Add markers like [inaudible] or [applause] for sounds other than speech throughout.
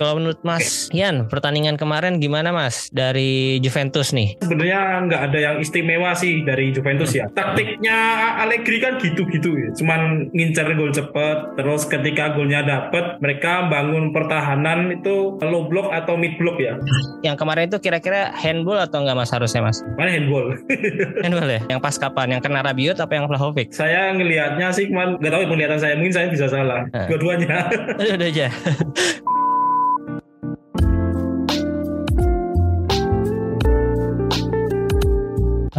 Kalau menurut Mas Yan, pertandingan kemarin gimana Mas dari Juventus nih? Sebenarnya nggak ada yang istimewa sih dari Juventus ya. Taktiknya Allegri kan gitu-gitu ya. Cuman ngincar gol cepet, terus ketika golnya dapet, mereka bangun pertahanan itu low block atau mid block ya. Yang kemarin itu kira-kira handball atau enggak Mas harusnya Mas? Mana handball? [laughs] handball ya? Yang pas kapan? Yang kena Rabiot apa yang Vlahovic? Saya ngelihatnya sih kemarin, nggak tahu penglihatan saya, mungkin saya bisa salah. Dua-duanya. [laughs] Udah [laughs]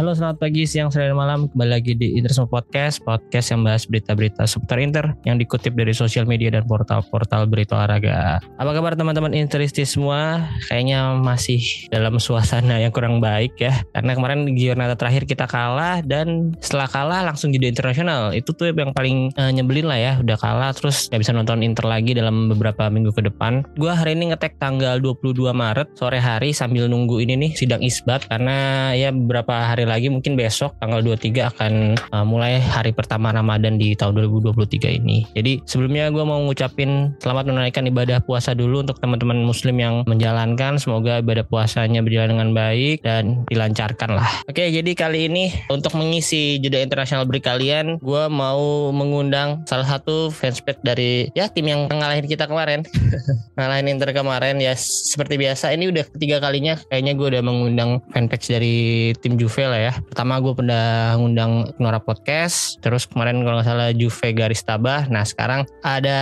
Halo selamat pagi, siang, sore, malam. Kembali lagi di Interisme Podcast Podcast yang bahas berita-berita seputar Inter Yang dikutip dari sosial media dan portal-portal berita olahraga. Apa kabar teman-teman Interisti semua? Kayaknya masih dalam suasana yang kurang baik ya. Karena kemarin giornata terakhir kita kalah Dan setelah kalah langsung jadi internasional. Itu tuh yang paling uh, nyebelin lah ya Udah kalah terus gak bisa nonton Inter lagi dalam beberapa minggu ke depan. Gue hari ini ngetek tanggal 22 Maret Sore hari sambil nunggu ini nih sidang isbat. Karena ya beberapa hari lagi mungkin besok tanggal 23 akan uh, mulai hari pertama Ramadan di tahun 2023 ini. Jadi sebelumnya gue mau ngucapin selamat menunaikan ibadah puasa dulu untuk teman-teman muslim yang menjalankan. Semoga ibadah puasanya berjalan dengan baik dan dilancarkan lah. Oke jadi kali ini untuk mengisi jeda internasional break kalian gue mau mengundang salah satu fanspage dari ya tim yang ngalahin kita kemarin. [laughs] ngalahin Inter kemarin ya seperti biasa ini udah ketiga kalinya kayaknya gue udah mengundang fanpage dari tim Juve lah ya. Pertama gue pernah ngundang Nora Podcast, terus kemarin kalau nggak salah Juve Garis Tabah. Nah sekarang ada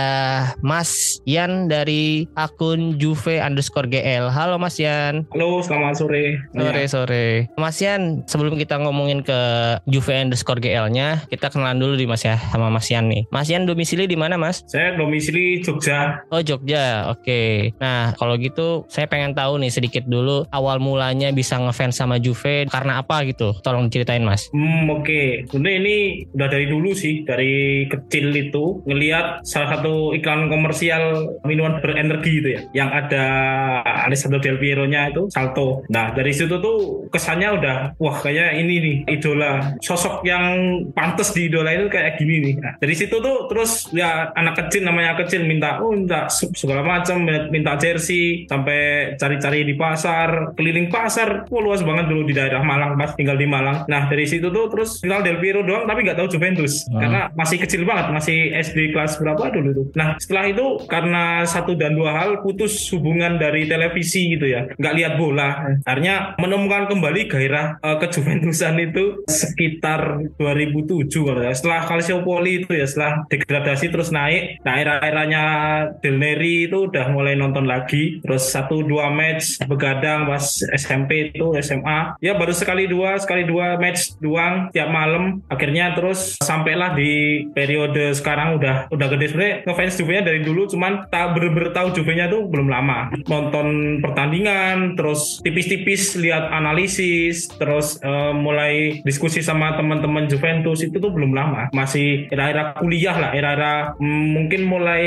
Mas Yan dari akun Juve underscore GL. Halo Mas Yan. Halo, selamat sore. Sore ya. sore. Mas Yan, sebelum kita ngomongin ke Juve underscore GL-nya, kita kenalan dulu di Mas ya sama Mas Yan nih. Mas Yan domisili di mana Mas? Saya domisili Jogja. Oh Jogja, oke. Okay. Nah kalau gitu saya pengen tahu nih sedikit dulu awal mulanya bisa ngefans sama Juve karena apa gitu? Tolong diceritain Mas. Hmm oke. Okay. Ini udah dari dulu sih, dari kecil itu ngelihat salah satu iklan komersial minuman berenergi itu ya, yang ada Alessandro Del Piero-nya itu Salto. Nah dari situ tuh kesannya udah wah kayak ini nih idola sosok yang pantas di idola itu kayak gini nih. Nah, dari situ tuh terus ya anak kecil namanya kecil minta oh minta segala macam minta jersey sampai cari-cari di pasar keliling pasar wah luas banget dulu di daerah Malang pas tinggal Malang. Nah dari situ tuh terus kenal Del Piero doang tapi nggak tahu Juventus hmm. karena masih kecil banget masih SD kelas berapa dulu tuh. Nah setelah itu karena satu dan dua hal putus hubungan dari televisi gitu ya nggak lihat bola. Akhirnya menemukan kembali gairah uh, kejuventusan itu sekitar 2007 kalau ya. Setelah Calciopoli itu ya setelah degradasi terus naik. Nah era-eranya Del Neri itu udah mulai nonton lagi. Terus satu dua match begadang pas SMP itu SMA. Ya baru sekali dua sekali dua match doang tiap malam. Akhirnya terus sampailah di periode sekarang udah udah gede. Sebenarnya ngefans Juve-nya dari dulu cuman tak bener-bener tahu Juve-nya tuh belum lama. Nonton pertandingan terus tipis-tipis lihat analisis terus uh, mulai diskusi sama teman-teman Juventus itu tuh belum lama. Masih era-era kuliah lah era-era mm, mungkin mulai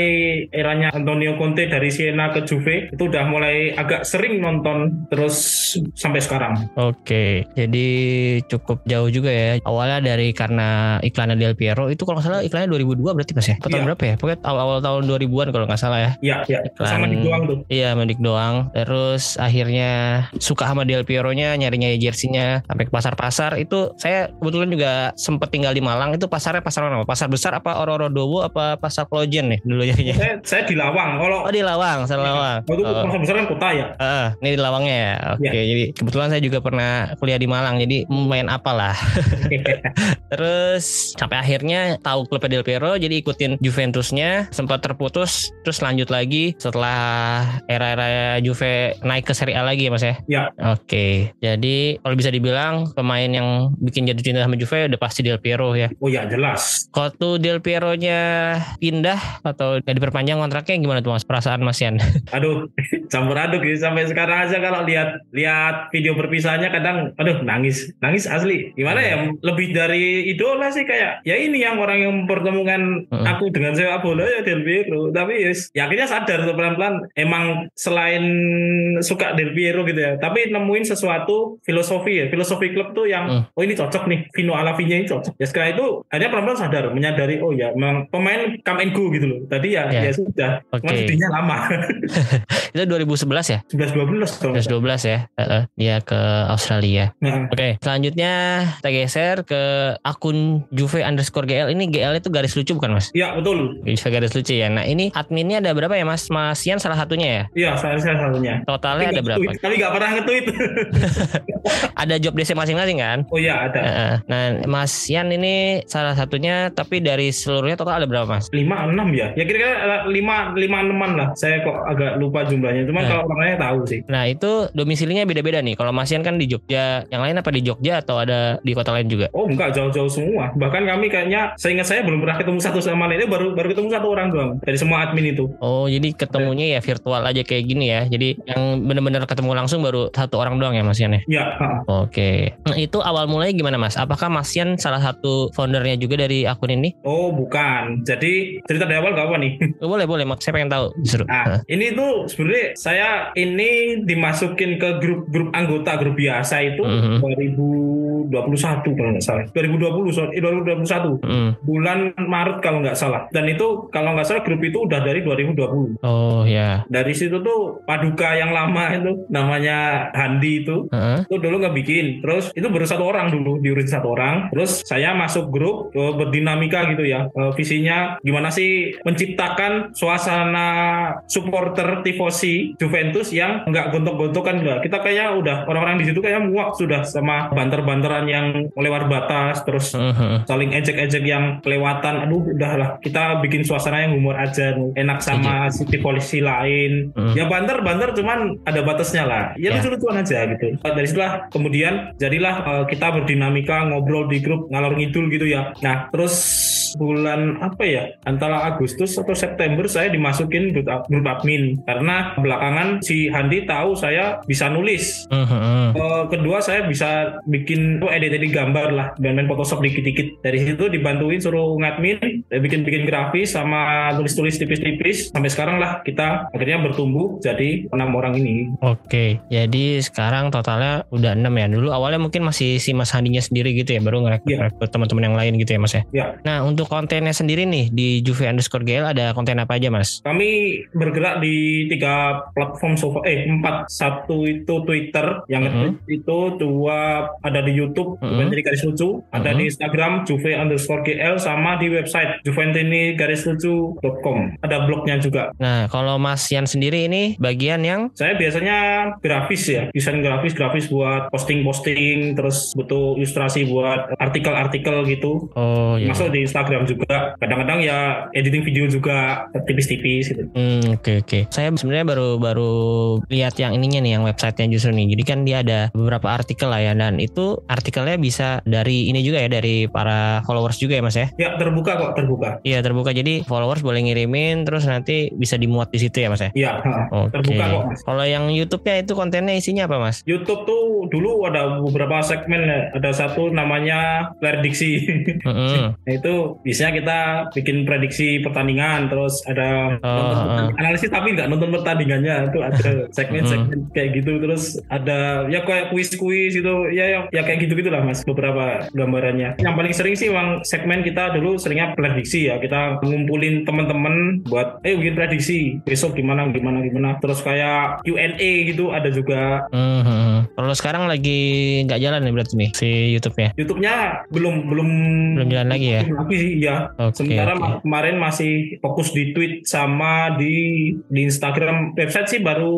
eranya Antonio Conte dari Siena ke Juve itu udah mulai agak sering nonton terus sampai sekarang. Oke jadi cukup jauh juga ya. Awalnya dari karena iklannya Del Piero itu kalau nggak salah iklannya 2002 berarti Mas ya? Atau tahun iya. berapa ya? Pokoknya awal-awal tahun 2000-an kalau nggak salah ya. Iya, iya. Sama Dik doang tuh. Iya, Medik doang. Terus akhirnya suka sama Del Piero-nya, nyarinya jersinya sampai ke pasar-pasar itu saya kebetulan juga sempet tinggal di Malang itu pasarnya pasar mana? Pasar besar apa Ororodowo apa pasar Klojen nih dulu ya? Saya, saya di Lawang. Kalau Oh, di Lawang, saya Lawang. Itu oh. pasar besar kan kota ya? Uh, ini di Lawangnya ya. Oke. Okay. Ya. Jadi kebetulan saya juga pernah kuliah di Malang, jadi lumayan apalah. [laughs] terus sampai akhirnya tahu klub Del Piero, jadi ikutin Juventusnya, sempat terputus, terus lanjut lagi setelah era-era Juve naik ke Serie A lagi ya Mas ya. Ya, Oke, jadi kalau bisa dibilang pemain yang bikin jatuh cinta sama Juve udah pasti Del Piero ya. oh ya jelas. Waktu Del Piero-nya pindah atau gak diperpanjang kontraknya gimana tuh Mas? Perasaan Mas Yan? [laughs] Aduh, campur aduk gitu sampai sekarang aja kalau lihat lihat video perpisahannya kadang aduh nangis. Nangis asli. Gimana ya? Lebih dari idola sih kayak ya ini yang orang yang mempertemukan Heeh. aku dengan sepak bola ya Del Piero. Tapi yes, ya akhirnya sadar tuh pelan-pelan emang selain suka Del Piero gitu ya, tapi nemuin sesuatu filosofi ya. Filosofi klub tuh yang Hmm. oh ini cocok nih, Vino Alavinya ini cocok. Ya sekarang itu akhirnya pelan-pelan sadar, menyadari oh ya memang pemain come and go gitu loh. Tadi ya Ya. ya sudah. Cuma jadinya lama. [laughs] Itu 2011 ya? 11 12 kalau nggak salah. 2012 ya? Heeh, Dia ke Australia. Nah, Oke, selanjutnya kita geser ke akun Juve underscore GL. Ini GL itu garis lucu bukan mas? Iya betul. Bisa garis lucu ya. Nah ini adminnya ada berapa ya mas? Mas Yan salah satunya ya? Iya saya satunya. Totalnya ada nggak berapa? nge-tweet, Tapi nggak pernah nge-tweet. [laughs] Ada job desk masing-masing kan? oh iya ada. Heeh. Nah Mas Yan ini salah satunya, tapi dari seluruhnya total ada berapa mas? lima enam ya ya kira-kira eh, lima lima enaman lah saya kok agak lupa jumlahnya cuman Eh. kalau orangnya tahu sih Nah itu domisilinya beda-beda nih. Kalau Mas Yan kan di Jogja, yang lain apa di Jogja atau ada di kota lain juga? oh enggak jauh-jauh semua bahkan kami kayaknya seingat saya belum pernah ketemu satu sama lain Ini baru baru ketemu satu orang doang dari semua admin itu Oh jadi ketemunya ya virtual aja kayak gini ya. Jadi yang benar-benar ketemu langsung baru satu orang doang ya Mas Yan ya? ya ha. Oke. Nah, itu awal mulai gimana Mas? Apakah Mas Yan salah satu foundernya juga dari akun ini? oh bukan jadi cerita dari awal gak apa nih Oh, boleh boleh. Saya pengen tahu justru. Nah, ini tuh sebenarnya saya ini dimasukin ke grup-grup anggota grup biasa itu Mhm. 2021 kalau nggak salah. 2020 sorry, eh, 2021 Hmm. bulan Maret kalau nggak salah. Dan itu kalau nggak salah grup itu udah dari 2020. Oh ya. Dari situ tuh Paduka yang lama itu namanya Handi itu Heeh. itu dulu nggak bikin terus itu baru satu orang dulu diurusin satu orang terus saya masuk grup eh, berdinamika gitu ya Eh, visinya gimana sih menciptakan suasana supporter tifosi Juventus yang nggak gontok-gontokan kita kayak udah orang-orang di situ kayak muak sudah sama yang lewat batas terus Mhm. saling ejek-ejek yang kelewatan. Aduh udahlah kita bikin suasana yang humor aja enak sama si tifosi lain. Hmm. ya banter-banter cuman ada batasnya lah. Ya, Ya. lucu-lucuan aja gitu. Dari situlah kemudian jadilah eh, kita berdinamika ngobrol di grup ngalor ngidul gitu ya. Nah terus bulan apa ya antara Agustus atau September saya dimasukin grup, grup admin karena belakangan si Handi tahu saya bisa nulis Mhm. Eh, kedua saya bisa bikin oh, edit-edit gambar lah dan main Photoshop dikit-dikit dari situ dibantuin suruh ngadmin eh, bikin-bikin grafis sama tulis-tulis tipis-tipis sampai sekarang lah kita akhirnya bertumbuh jadi enam orang ini Oke, jadi sekarang totalnya udah 6 ya. Dulu awalnya mungkin masih si Mas Handinya sendiri gitu ya, baru ngerekrut Iya. rekrut teman-teman yang lain gitu ya Mas ya. ya Nah untuk kontennya sendiri nih di Juve underscore GL ada konten apa aja Mas? kami bergerak di tiga platform so far, eh empat satu itu Twitter yang Mhm. nge-tweet itu dua ada di YouTube Mhm. Juventini garis lucu ada Mhm. di Instagram Juve underscore GL sama di website Juventini garis lucu.com ada blognya juga Nah kalau Mas Yan sendiri ini bagian yang Saya biasanya grafis ya, desain grafis, grafis buat posting-posting, terus butuh ilustrasi buat artikel-artikel gitu. oh ya. Masuk di Instagram juga. Kadang-kadang ya editing video juga tipis-tipis gitu. Hmm, oke oke. Saya sebenarnya baru baru lihat yang ininya nih, yang websitenya justru nih. Jadi kan dia ada beberapa artikel lah ya, dan itu artikelnya bisa dari ini juga ya, dari para followers juga ya mas ya? Ya terbuka kok, terbuka. Iya terbuka. Jadi followers boleh ngirimin, terus nanti bisa dimuat di situ ya mas ya? Iya, Oke. terbuka kok. Mas. Kalau yang YouTube-nya itu kontennya isinya apa mas? YouTube tuh dulu ada beberapa segmen. Ada satu namanya prediksi. Mm-mm. [laughs] Nah, itu biasanya kita bikin prediksi pertandingan terus ada nonton oh. analisis tapi nggak nonton pertandingannya. Itu ada [laughs] segmen-segmen kayak gitu terus ada ya kayak kuis-kuis itu ya ya, ya kayak gitu gitulah mas beberapa gambarannya. Yang paling sering sih emang segmen kita dulu seringnya prediksi ya. Kita ngumpulin teman-teman buat eh bikin prediksi besok gimana gimana gimana. Terus kayak Q&A gitu ada juga. Mhm. Kalau sekarang lagi nggak jalan nih berarti nih si YouTube-nya. YouTube-nya belum belum Belum jalan lagi ya? sih ya. Oke. Sementara ma- kemarin masih fokus di tweet sama di di Instagram website sih baru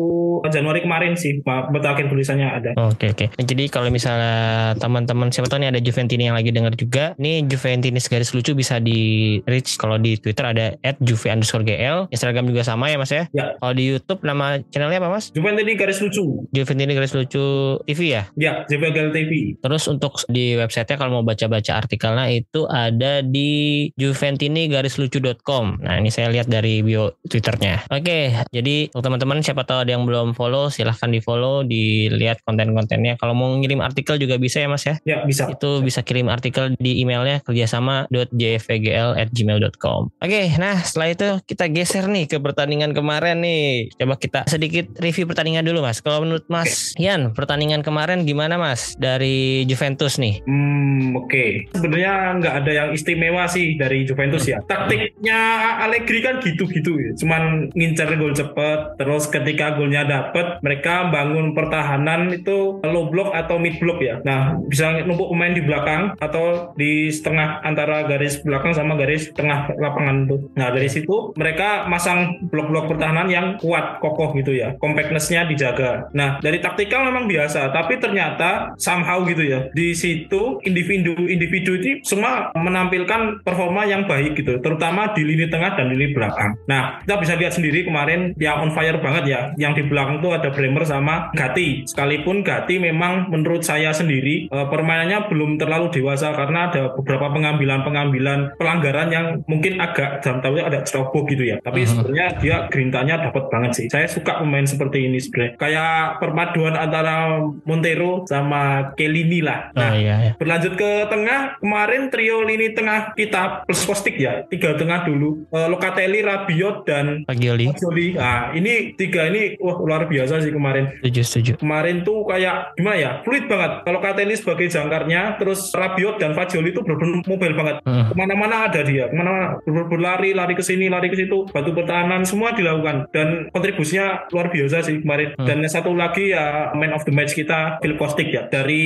Januari kemarin sih berakhir tulisannya ada. Oke oke. Nah, jadi kalau misalnya teman-teman siapa tahu nih ada Juventini yang lagi denger juga, nih Juventinis garis lucu bisa di reach kalau di Twitter ada @juve underscore gl, Instagram juga sama ya mas ya. Ya. Kalau di YouTube nama channelnya apa mas? Juventus ini garis lucu. Juventini garis lucu TV ya. Ya, JPGL TV. Terus untuk di websitenya kalau mau baca-baca artikelnya itu ada di juventini-lucu.com. Nah ini saya lihat dari bio Twitternya. Oke, jadi untuk teman-teman siapa tahu ada yang belum follow, silahkan di follow, dilihat konten-kontennya. Kalau mau ngirim artikel juga bisa ya mas ya. Ya, bisa. Itu bisa kirim artikel di emailnya kerjasama.jvgl@gmail.com. Oke, nah setelah itu kita geser nih ke pertandingan kemarin nih. Coba kita sedikit review pertandingan dulu mas. Kalau menurut Mas Ian, pertandingan kemarin gimana mas dari Juventus nih? Hmm, oke. Sebenarnya nggak ada yang istimewa sih dari Juventus ya. Taktiknya Allegri kan gitu-gitu ya. Cuman ngincar gol cepet. Terus ketika golnya dapet, mereka bangun pertahanan itu low block atau mid block ya. Nah, bisa numpuk pemain di belakang atau di setengah antara garis belakang sama garis tengah lapangan tuh. Nah, dari situ mereka masang blok-blok pertahanan yang kuat, kokoh gitu ya. Compactness-nya dijaga. Nah, dari taktikal memang biasa, tapi ternyata somehow gitu ya. Di situ individu-individu ini semua menampilkan performa yang baik gitu, terutama di lini tengah dan lini belakang. Nah, kita bisa lihat sendiri kemarin yang on fire banget ya. Yang di belakang tuh ada Bremer sama Gatti. Sekalipun Gatti memang menurut saya sendiri eh, permainannya belum terlalu dewasa karena ada beberapa pengambilan-pengambilan pelanggaran yang mungkin agak dalam tahu ada ceroboh gitu ya. Tapi Mhm. sebenarnya dia gerintanya dapat banget sih. Saya suka pemain seperti ini sebenarnya. Kayak perpaduan antara Montero sama Kelini lah. Oh Nah, iya, iya. Berlanjut ke tengah, kemarin trio lini tengah kita plus Kostik ya, tiga tengah dulu. Eh, Locatelli, Rabiot, dan Pagioli. Joli. Nah, ini tiga ini wah luar biasa sih kemarin. Setuju, setuju. Kemarin tuh kayak gimana ya, fluid banget. Kalau Locatelli sebagai jangkarnya, terus Rabiot dan Fagioli itu benar-benar mobile banget. Hmm. Ke mana-mana ada dia, ke mana-mana ber- berlari, lari ke sini, lari ke situ, bantu pertahanan semua dilakukan dan kontribusinya luar biasa sih kemarin. Hmm. Dan yang satu lagi ya man of the match kita Phil Kostik ya dari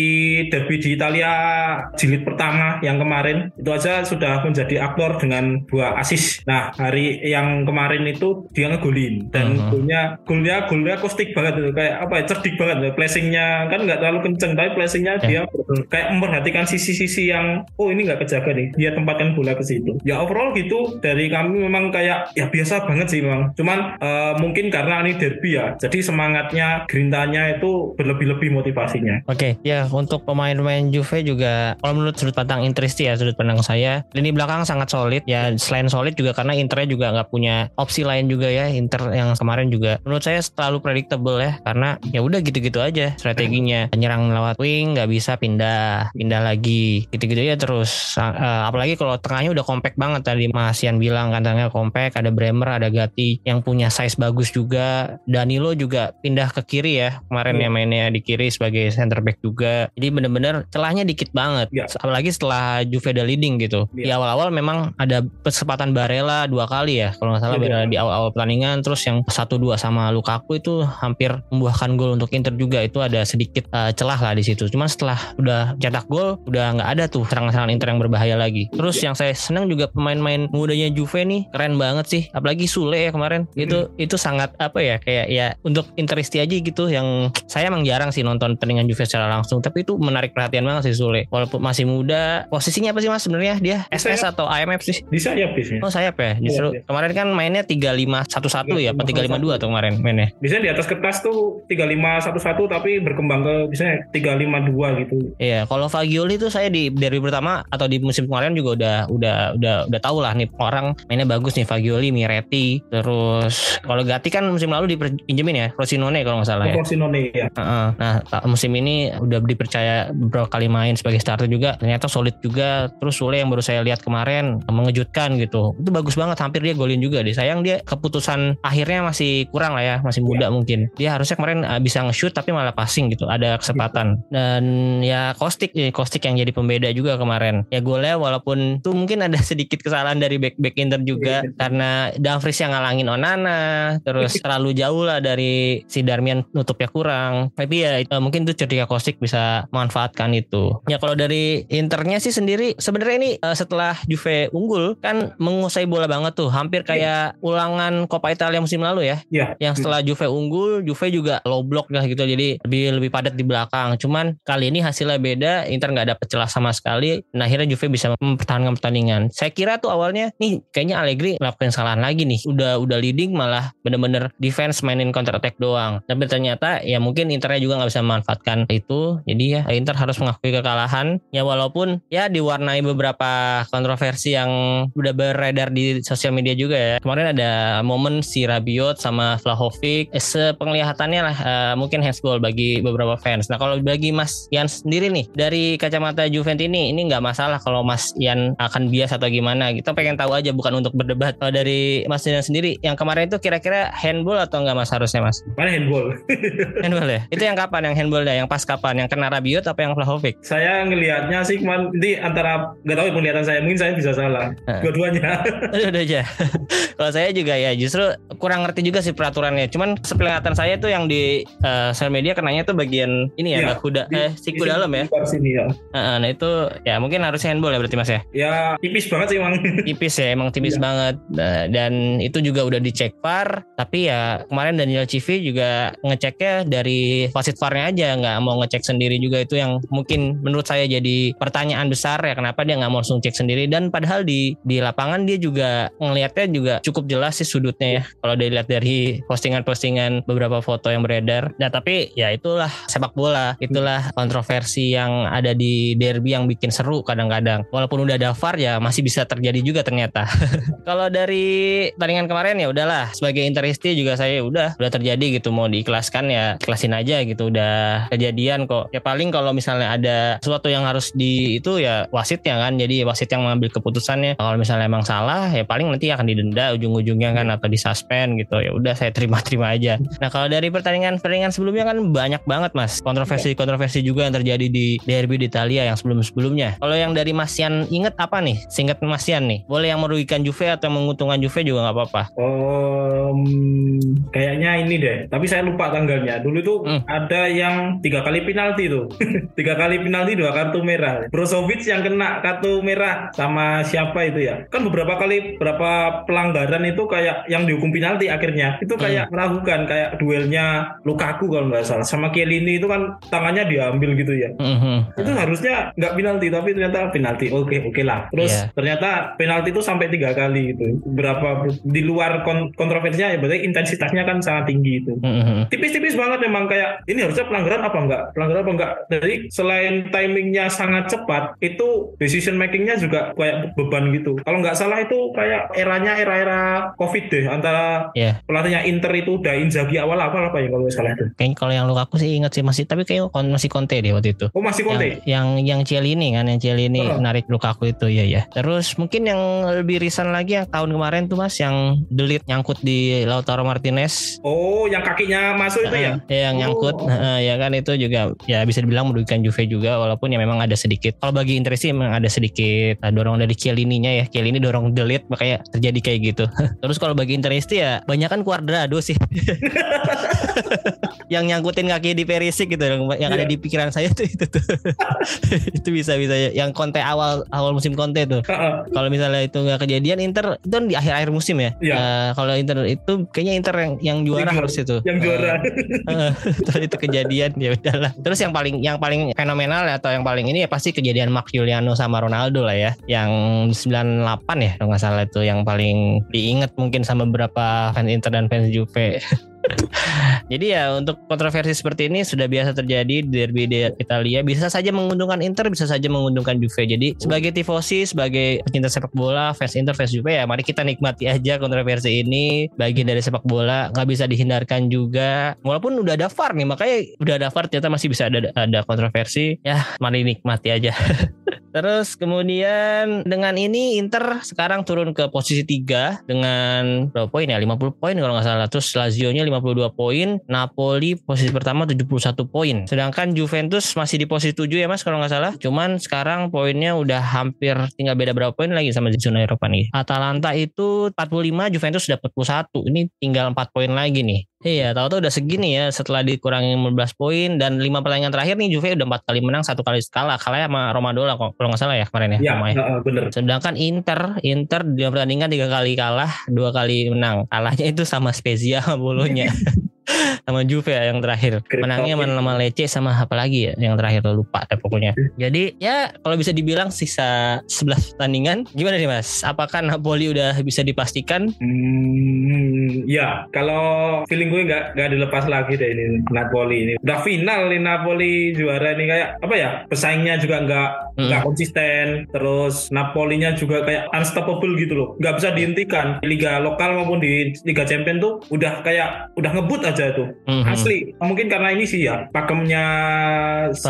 derby di Italia jilid pertama yang kemarin itu aja sudah menjadi aktor dengan dua assist. Nah hari yang kemarin itu dia ngegolin dan Hmm. golnya golnya golnya Kostik banget itu kayak apa ya cerdik banget placingnya kan nggak terlalu kenceng tapi placingnya Ya. dia kayak memperhatikan sisi-sisi yang oh ini nggak kejaga nih dia tempatkan bola ke situ ya overall gitu dari kami memang kayak ya biasa banget sih memang cuman eh, mungkin karena ini derby ya jadi semangatnya gerintanya itu berlebih-lebih motivasinya. Oke, ya untuk pemain-pemain Juve juga kalau menurut sudut pandang Intristi ya sudut pandang saya lini belakang sangat solid. Ya selain solid juga karena Internya juga nggak punya opsi lain juga ya Inter yang kemarin juga. Menurut saya terlalu predictable ya karena ya udah gitu-gitu aja strateginya. Nyerang lewat wing nggak bisa pindah pindah lagi. Gitu-gitu ya terus. Eh, apalagi kalau tengahnya udah compact banget tadi Mas Ian bilang kan tengahnya compact ada Bremer ada Gatti yang punya size bagus juga. Danilo juga pindah ke kiri ya kemarin Iya. ya mainnya di kiri sebagai center back juga. Jadi bener-bener celahnya dikit banget. Iya. apalagi setelah Juve udah leading gitu. Di Iya. awal-awal memang ada kesempatan Barella dua kali ya kalau nggak salah Iya. Barella di awal-awal pertandingan. Terus yang 1-2 sama Lukaku itu hampir membuahkan gol untuk Inter juga. Itu ada sedikit eh, celah lah di situ. Cuman setelah udah cetak gol udah nggak ada tuh serangan-serangan Inter yang berbahaya lagi. Terus yang saya senang juga pemain-pemain mudanya Juve nih keren banget sih. Apalagi Sule ya kemarin. Itu itu sangat apa ya kayak ya untuk Interisti aja gitu yang saya emang jarang sih nonton pertandingan Juve secara langsung tapi itu menarik perhatian banget sih Sule. Walaupun masih muda posisinya apa sih mas sebenarnya? Dia SS atau IMF sih? Bisa ya bisnya Oh sayap ya? Justru Iya, iya. kemarin kan mainnya 3511 ya apa 352 tuh kemarin mainnya? Biasanya di atas kertas tuh 3511 tapi berkembang ke biasanya 352 gitu. Iya, kalau Fagioli tuh saya di derby pertama atau di musim kemarin juga udah udah udah udah tahu lah nih orang mainnya bagus nih Fagioli, Miretti, terus kalau Gatti kan musim lalu dipinjemin ya, Frosinone kalau nggak salah ya. Porsinone ya Nah musim ini udah dipercaya beberapa kali main sebagai starter juga, ternyata solid juga. Terus Sule yang baru saya lihat kemarin mengejutkan gitu, itu bagus banget, hampir dia golin juga deh. Sayang dia keputusan akhirnya masih kurang lah ya, masih muda mungkin. Dia harusnya kemarin uh, bisa nge-shoot tapi malah passing gitu, ada kesempatan. Dan ya Kostik, eh, Kostik yang jadi pembeda juga kemarin. Ya golnya walaupun tuh mungkin ada sedikit kesalahan dari back back Inter juga Iya. karena Dumfries yang ngalangin Onana, terus [laughs] terlalu jauh lah dari si Darmian nutupnya kurang. Tapi Tapi ya eh, mungkin itu Cerdia Kostic bisa manfaatkan itu. Ya kalau dari Internya sih sendiri sebenarnya ini eh, setelah Juve unggul kan menguasai bola banget tuh, hampir kayak ulangan Coppa Italia musim lalu ya. Iya. Yang setelah Juve unggul, Juve juga low block lah gitu, jadi lebih lebih padat di belakang. Cuman kali ini hasilnya beda, Inter nggak dapet celah sama sekali. Nah akhirnya Juve bisa mempertahankan pertandingan. Saya kira tuh awalnya nih kayaknya Allegri melakukan kesalahan lagi nih. Udah udah leading malah bener-bener defense mainin counter attack doang. Tapi ternyata ya mungkin Internya juga nggak bisa memanfaatkan itu. Jadi ya Inter harus mengakui kekalahan. Ya walaupun ya diwarnai beberapa kontroversi yang udah beredar di sosial media juga ya. Kemarin ada momen si Rabiot sama Vlahovic. Eh, sepenglihatannya lah eh, mungkin handsball bagi beberapa fans. Nah kalau bagi Mas Ian sendiri nih dari kacamata Juventus ini ini nggak masalah kalau Mas Ian akan bias atau gimana. Kita pengen tahu aja bukan untuk berdebat. Kalau dari Mas Ian sendiri yang kemarin itu kira-kira handball atau nggak Mas harusnya Mas? Mana handball? Handball ya? [laughs] Itu yang kapan yang handballnya? Yang pas kapan? Yang kena Rabiot apa yang Vlahovic? saya ngelihatnya sih kemarin ini antara nggak tahu ya penglihatan saya mungkin saya bisa salah. Heeh. Dua-duanya. [laughs] Udah, udah aja. [laughs] Kalau saya juga ya justru kurang ngerti juga sih peraturannya. Cuman sepelihatan saya tuh yang di eh, sosial media kenanya tuh bagian ini ya, nggak kuda Di- eh siku di dalam ya. Di sini ya. Heeh, nah itu ya mungkin harusnya handball ya berarti Mas ya. Ya tipis banget sih emang. [laughs] Tipis ya, emang tipis Iya. banget. Nah, dan itu juga udah dicek VAR, tapi ya kemarin Daniel Civi juga ngeceknya dari wasit VAR-nya aja, nggak mau ngecek sendiri juga itu yang mungkin menurut saya jadi pertanyaan besar ya kenapa dia nggak mau langsung cek sendiri dan padahal di di lapangan dia juga ngelihatnya juga cukup jelas sih sudutnya ya kalau dilihat dari postingan-postingan beberapa foto yang beredar. Nah tapi ya itulah sepak bola, itulah kontroversi yang ada di derby yang bikin seru kadang-kadang. Walaupun udah ada VAR ya masih bisa terjadi juga ternyata. [laughs] Kalau dari pertandingan kemarin ya udahlah sebagai Interisti juga saya udah udah terjadi gitu mau diikhlaskan ya ikhlasin aja gitu udah kejadian kok. Ya paling kalau misalnya ada sesuatu yang harus di itu ya wasitnya kan. Jadi wasit yang mengambil keputusannya. Kalau misalnya emang salah ya paling nanti akan didenda ujung-ujungnya kan atau disuspend gitu. Ya udah saya terima-terima aja. Nah kalau dari pertandingan pertandingan sebelumnya kan banyak banget mas kontroversi-kontroversi juga yang terjadi di derby di Italia yang sebelum-sebelumnya. Kalau yang dari Mas Yan inget apa nih? Singkat Mas Yan nih. Boleh yang merugikan Juve atau yang menguntungkan Juve juga nggak apa-apa. Om, kayaknya ini deh. Tapi saya lupa tanggalnya. Dulu tuh Hmm. Ada yang tiga kali penalti tuh. [laughs] tiga kali penalti dua kartu merah. Brozovic yang kena kartu merah sama siapa itu ya? Kan beberapa kali berapa pelanggaran itu kayak yang dihukum penalti akhirnya itu kayak meragukan kayak duelnya Lukaku kalau nggak salah sama Chiellini itu kan tangannya diambil gitu ya. Mhm. itu harusnya nggak penalti tapi ternyata penalti oke oke lah terus Iya. ternyata penalti itu sampai tiga kali gitu berapa di luar kon- kontroversinya ya berarti intensitasnya kan sangat tinggi itu Mhm. tipis-tipis banget memang kayak ini harusnya pelanggaran apa enggak pelanggaran apa enggak jadi selain timingnya sangat cepat itu decision makingnya juga kayak beban gitu kalau nggak salah itu kayak eranya era-era covid deh antara Iya. pelatihnya Inter itu udah Inzaghi awal apa apa ya kalau nggak salah itu Kayaknya kalau yang Lukaku sih inget sih masih tapi kayak masih Conte deh waktu itu. oh masih Yang, Conte yang yang Cielini kan yang Cielini Oh. narik Lukaku itu ya ya. Terus mungkin yang lebih risan lagi yang tahun kemarin tuh Mas yang delit nyangkut di Lautaro Martinez oh yang kakinya masuk itu ya yang nyangkut Eh, ya kan? Itu juga ya bisa dibilang merugikan Juve juga walaupun ya memang ada sedikit. Kalau bagi Inter sih memang ada sedikit eh, dorong dari Chiellini-nya ya. Chiellini dorong delete makanya terjadi kayak gitu. [laughs] Terus kalau bagi Interisti ya banyak kan Cuadrado sih. [laughs] Yang nyangkutin kaki di Perisic gitu yang yang ada Iya. di pikiran saya tuh [laughs] itu tuh. Itu bisa bisa yang Conte awal awal musim Conte tuh. Kalau misalnya itu nggak kejadian Inter itu kan di akhir-akhir musim ya. Iya. Eh, kalau Inter itu kayaknya Inter yang yang juara harus itu. yang juara. Terus itu kejadian ya udahlah. Terus yang paling yang paling fenomenal atau yang paling ini ya pasti kejadian Mark Juliano sama Ronaldo lah ya. Yang 98 ya kalau nggak salah itu yang paling diingat mungkin sama beberapa fans Inter dan fans Juve. [laughs] [laughs] Jadi ya untuk kontroversi seperti ini sudah biasa terjadi di derby di Italia. Bisa saja menguntungkan Inter, bisa saja menguntungkan Juve. Jadi sebagai tifosi, sebagai pecinta sepak bola, fans Inter, fans Juve ya mari kita nikmati aja kontroversi ini. Bagian dari sepak bola nggak bisa dihindarkan juga. Walaupun udah ada VAR nih, makanya udah ada VAR ternyata masih bisa ada ada kontroversi. Ya mari nikmati aja. [laughs] Terus kemudian dengan ini Inter sekarang turun ke posisi 3 dengan berapa poin ya? 50 poin kalau nggak salah. Terus Lazio-nya 52 poin, Napoli posisi pertama 71 poin. Sedangkan Juventus masih di posisi 7 ya Mas kalau nggak salah. Cuman sekarang poinnya udah hampir tinggal beda berapa poin lagi sama zona Eropa nih. Atalanta itu 45, Juventus dapat 41. Ini tinggal 4 poin lagi nih. Iya, tahu-tahu udah segini ya setelah dikurangi 15 poin dan lima pertandingan terakhir nih Juve udah empat kali menang, satu kali kalah. Kalahnya sama Roma Dola kok kalau nggak salah ya kemarin ya. Ya, Roma ya. uh, bener. Sedangkan Inter, Inter di pertandingan tiga kali kalah, dua kali menang. Kalahnya itu sama Spezia sama Bolonya. [laughs] sama Juve ya yang terakhir. Menangnya sama itu. nama Lecce sama apa lagi ya yang terakhir lupa deh pokoknya. Jadi ya kalau bisa dibilang sisa 11 pertandingan gimana nih Mas? Apakah Napoli udah bisa dipastikan? Hmm, ya kalau feeling gue nggak nggak dilepas lagi deh ini Napoli ini. Udah final nih Napoli juara ini kayak apa ya? Pesaingnya juga nggak Mm-mm. nggak konsisten. Terus Napolinya juga kayak unstoppable gitu loh. Nggak bisa dihentikan. Di Liga lokal maupun di Liga Champion tuh udah kayak udah ngebut aja tuh. Mhm. Asli. Mungkin karena ini sih ya pakemnya si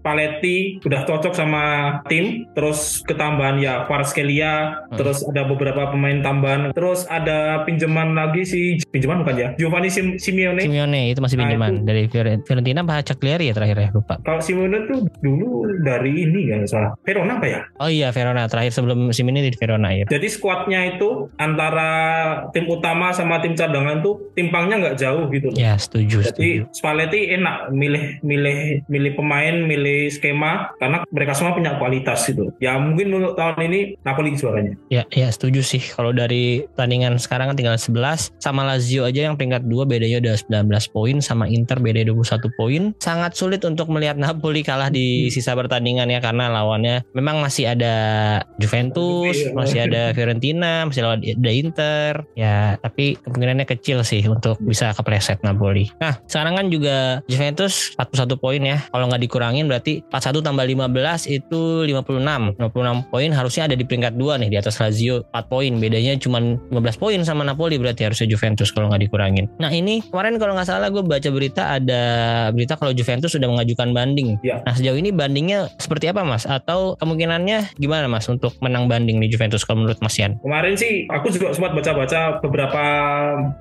Paletti. Udah cocok sama tim. Terus ketambahan ya Kvaratskhelia. Hmm. Terus ada beberapa pemain tambahan. Terus ada pinjaman lagi si pinjaman bukan ya? Giovanni Sim- Simeone. Simeone itu masih Nah, pinjaman itu- dari Fiore- Fiorentina apa Cagliari ya terakhir ya lupa. Kalau Simeone tuh dulu dari ini ya nggak salah. Verona apa ya? Oh iya Verona terakhir sebelum Simeone di Verona ya. Jadi skuadnya itu antara tim utama sama tim cadangan tuh timpangnya nggak jauh gitu loh. Ya setuju. Jadi setuju. Spalletti enak milih milih milih pemain, milih skema karena mereka semua punya kualitas gitu. Ya mungkin untuk tahun ini Napoli juaranya. Ya, ya setuju sih. Kalau dari pertandingan sekarang kan tinggal 11 sama Lazio aja yang peringkat 2 bedanya udah 19 poin sama Inter beda 21 poin. Sangat sulit untuk melihat [laughs] Napoli kalah di sisa pertandingan ya karena lawannya memang masih ada Juventus, Iya. masih ada [laughs] Fiorentina, masih lawan ada Inter. Ya, tapi kemungkinannya kecil sih untuk bisa kepleset Napoli. Nah, sekarang kan juga Juventus 41 poin ya. Kalau nggak dikurangin berarti 41 tambah 15 itu 56. 56 poin harusnya ada di peringkat 2 nih di atas Lazio 4 poin. Bedanya cuma 15 poin sama Napoli berarti harusnya Juventus kalau nggak dikurangin. Nah ini kemarin kalau nggak salah gue baca berita ada berita kalau Juventus sudah mengajukan banding. Ya. Nah sejauh ini bandingnya seperti apa mas? Atau kemungkinannya gimana mas untuk menang banding di Juventus kalau menurut Mas Yan? Kemarin sih aku juga sempat baca-baca beberapa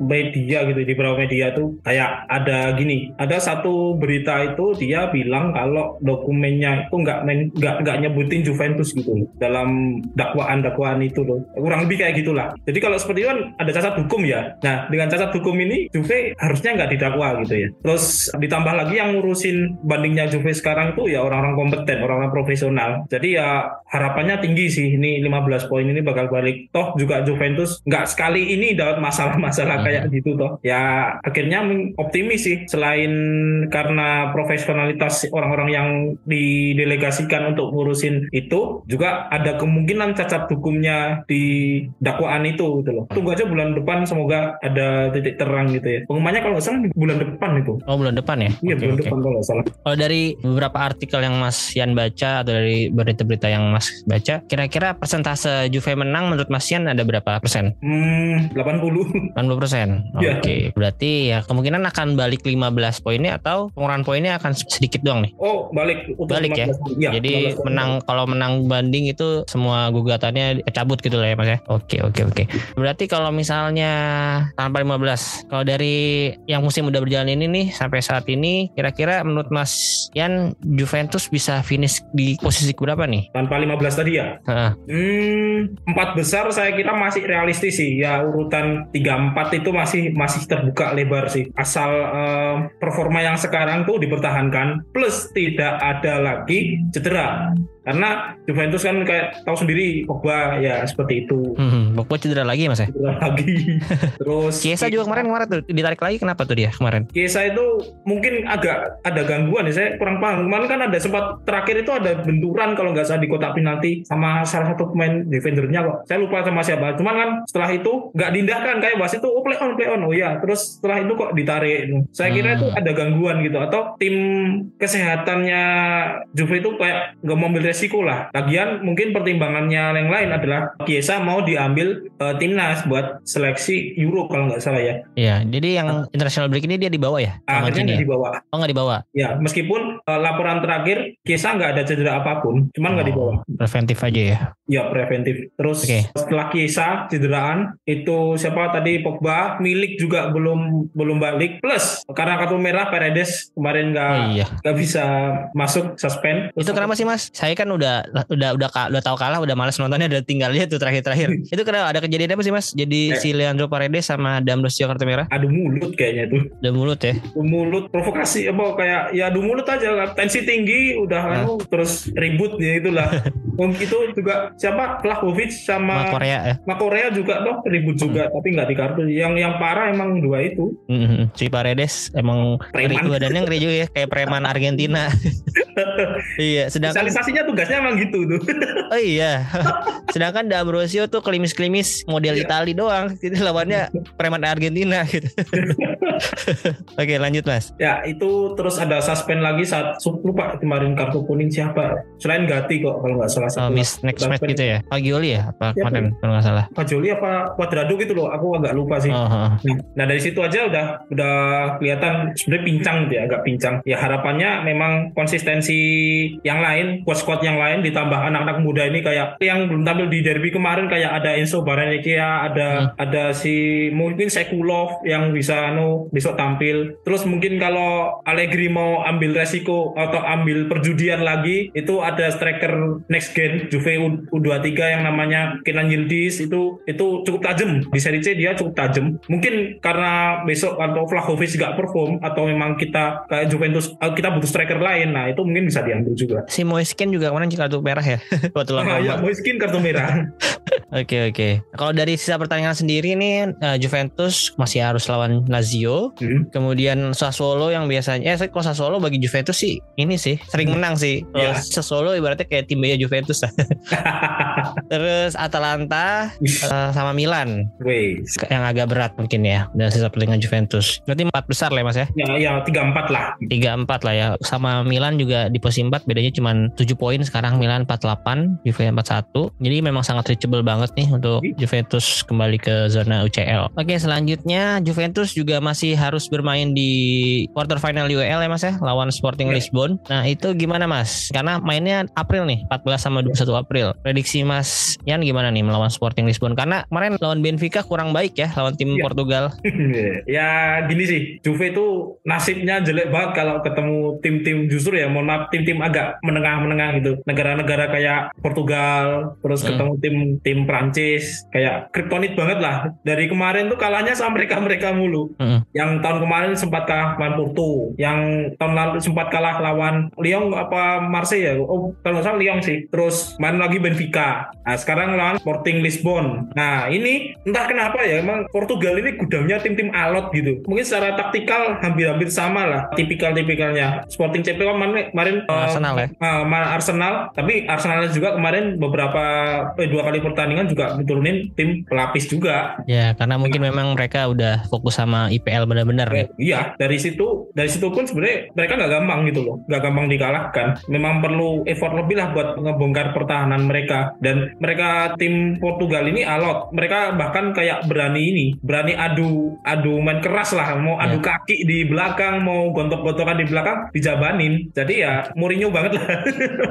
media gitu di beberapa media tuh kayak ada gini, ada satu berita itu dia bilang kalau dokumennya itu nggak nggak nggak nyebutin Juventus gitu loh, dalam dakwaan-dakwaan itu loh. Kurang lebih kayak gitulah. Jadi kalau seperti itu kan ada cacat hukum ya. Nah dengan cacat hukum ini Juve harusnya nggak didakwa gitu ya. Terus ditambah lagi yang ngurusin bandingnya Juve sekarang tuh ya orang-orang kompeten, orang-orang profesional. Jadi ya harapannya tinggi sih ini 15 poin ini bakal balik. Toh juga Juventus nggak sekali ini dapat masalah-masalah Hmm. kayak gitu toh. Ya akhirnya optimis sih selain karena profesionalitas orang-orang yang didelegasikan untuk ngurusin itu juga ada kemungkinan cacat hukumnya di dakwaan itu gitu loh. Tunggu aja bulan depan semoga ada titik terang gitu ya. Pengumumannya kalau nggak salah bulan depan itu. Oh bulan depan ya? Iya Oke, bulan oke. depan kalau nggak salah. Kalau dari beberapa artikel yang Mas Yan baca atau dari berita-berita yang Mas baca, kira-kira persentase Juve menang menurut Mas Yan ada berapa persen? Hmm, 80. 80 persen. Iya. Oke, berarti ya kemungkinan akan balik 15 poinnya atau pengurangan poinnya akan sedikit doang nih. Oh, balik untuk Balik ya? 15. Iya, Jadi 15. menang kalau menang banding itu semua gugatannya cabut gitu lah ya Mas ya. Oke, oke, oke. Berarti kalau misalnya tanpa 15, kalau dari yang musim udah berjalan ini nih sampai saat ini kira-kira menurut Mas Yan Juventus bisa finish di posisi berapa nih? tanpa 15 tadi ya. Heeh. Hmm, empat besar saya kira masih realistis sih. Ya urutan 3 4 itu masih masih terbuka lebar sih. Asal eh, performa yang sekarang tuh dipertahankan plus tidak ada lagi cedera. Karena Juventus kan kayak tahu sendiri Pogba ya seperti itu. Hmm, Pogba cedera lagi Mas ya? Cedera lagi. [laughs] Terus Chiesa juga kemarin kemarin tuh ditarik lagi kenapa tuh dia kemarin? Kiesa itu mungkin agak ada gangguan ya saya kurang paham kemarin kan ada sempat terakhir itu ada benturan kalau nggak salah di kotak penalti sama salah satu pemain defendernya kok saya lupa sama siapa cuman kan setelah itu nggak diindahkan kayak wasit itu oh play on play on oh ya terus setelah itu kok ditarik saya kira Hmm. itu ada gangguan gitu atau tim kesehatannya Juve itu kayak nggak mau ambil resiko lah lagian mungkin pertimbangannya yang lain adalah Kiesa mau diambil eh, timnas buat seleksi Euro kalau nggak salah ya Iya, jadi yang international break ini dia dibawa ya? Akhirnya nggak dibawa Oh nggak dibawa? Ya, meskipun eh, laporan terakhir Kiesa nggak ada cedera apa pun, cuman nggak Oh, dibawa. Preventif aja ya. Ya preventif. Terus Oke. setelah Kiesa cederaan itu siapa tadi Pogba, Milik juga belum belum balik. Plus karena kartu merah Paredes kemarin nggak iya. nggak bisa masuk suspend. Itu kenapa sih Mas? Saya kan udah udah udah udah tahu kalah, udah males nontonnya, udah tinggal lihat tuh terakhir-terakhir. itu kenapa ada kejadian apa sih Mas? Jadi Eh. si Leandro Paredes sama Damrosio kartu merah Adu mulut kayaknya tuh. udah mulut ya. Adu mulut provokasi apa kayak ya adu mulut aja tensi tinggi udah Nah. anu, terus ribut ya itulah. [laughs] Itu juga siapa Vlahovic Sama Korea ya. Korea juga toh ribut juga tapi nggak di kartu. Yang yang parah emang dua itu. Mhm. Si Paredes emang ngeri Preman. badannya ngeri juga ya kayak preman Argentina. [laughs] iya, sedangkan Spesialisasinya tugasnya emang gitu tuh. [laughs] oh iya. [laughs] sedangkan D'Ambrosio tuh kelimis-kelimis model Iya. Itali doang. Jadi lawannya preman Argentina gitu. [laughs] Oke, lanjut Mas. ya itu terus ada suspend lagi saat lupa kemarin kartu kuning siapa selain Gati kok kalau nggak salah Oh, Miss next match gitu ya. Pagioli ya apa Siapa kemarin kalau nggak salah. Pak Joli apa Cuadrado gitu loh aku agak lupa sih Oh, oh. Nah dari situ aja udah udah kelihatan sebenarnya pincang gitu ya, agak pincang. Ya harapannya memang konsistensi yang lain, squad-squad yang lain ditambah anak-anak muda ini kayak yang belum tampil di derby kemarin kayak ada Enzo Baranekea, ada ada si mungkin Sekulov yang bisa anu besok tampil. Terus mungkin kalau Allegri mau ambil resiko atau ambil perjudian lagi, itu ada striker next gen Juve U- U23 yang namanya Kenan Yildiz itu itu cukup tajam di Serie C dia cukup tajam. Mungkin karena besok atau Vlahovic nggak perform atau memang kita kayak Juventus eh, kita butuh striker lain, nah itu mungkin bisa diambil juga. Si Moiskin juga kemarin kartu merah ya. [laughs] Waktu lawan Ah, Roma. ya, Moiskin kartu merah. [laughs] Oke oke. Kalau dari sisa pertandingan sendiri nih eh, Juventus masih harus lawan Lazio. Hmm. Kemudian Sassuolo yang biasanya eh kalau Sassuolo bagi Juventus sih ini sih sering menang sih. Kalau Iya. Sassuolo ibaratnya kayak tim B Juventus. [laughs] Terus Atalanta eh, sama Milan weh. yang agak berat mungkin ya dan sisa pertandingan Juventus. Berarti empat besar lah ya Mas ya. Ya, ya tiga empat lah. tiga empat lah ya sama Milan juga di posisi 4 bedanya cuma 7 poin sekarang Milan 48 Juve 41 jadi memang sangat reachable banget nih untuk Juventus kembali ke zona UCL oke selanjutnya Juventus juga masih harus bermain di quarter final UEL ya mas ya lawan Sporting Ya. Lisbon nah itu gimana mas karena mainnya April nih 14 sama 21 April prediksi mas Yan gimana nih melawan Sporting Lisbon karena kemarin lawan Benfica kurang baik ya lawan tim Ya. Portugal [laughs] ya gini sih, Juve itu nasibnya jelek banget kalau ketemu tim-tim justru ya, mohon maaf tim-tim agak menengah-menengah gitu. Negara-negara kayak Portugal, terus Hmm. ketemu tim tim Prancis, kayak kriptonit banget lah. Dari kemarin tuh kalahnya sama mereka-mereka mulu. Mm-mm. Yang tahun kemarin sempat kalah lawan Porto, yang tahun lalu sempat kalah lawan Lyon apa Marseille ya? Oh, kalau nggak salah Lyon sih. Terus main lagi Benfica. Nah, sekarang lawan Sporting Lisbon. Nah, ini entah kenapa ya, emang Portugal ini gudangnya tim-tim alot gitu. Mungkin secara taktikal hampir-hampir sama lah, tipikal-tipikalnya. Sporting CP kemarin, kemarin eh, Arsenal ya Ah, ma- Arsenal, tapi Arsenal juga kemarin beberapa eh, dua kali pertandingan juga diturunin tim pelapis juga. Ya, karena mungkin memang mereka udah fokus sama IPL benar-benar. Eh, iya, dari situ dari situ pun sebenarnya mereka nggak gampang gitu loh, nggak gampang dikalahkan. Memang perlu effort lebih lah buat ngebongkar pertahanan mereka. Dan mereka tim Portugal ini alot. Mereka bahkan kayak berani ini, berani adu adu main keras lah, mau adu kaki di belakang, mau gontok-gontokan di belakang, dijabanin. Jadi ya Mourinho banget lah.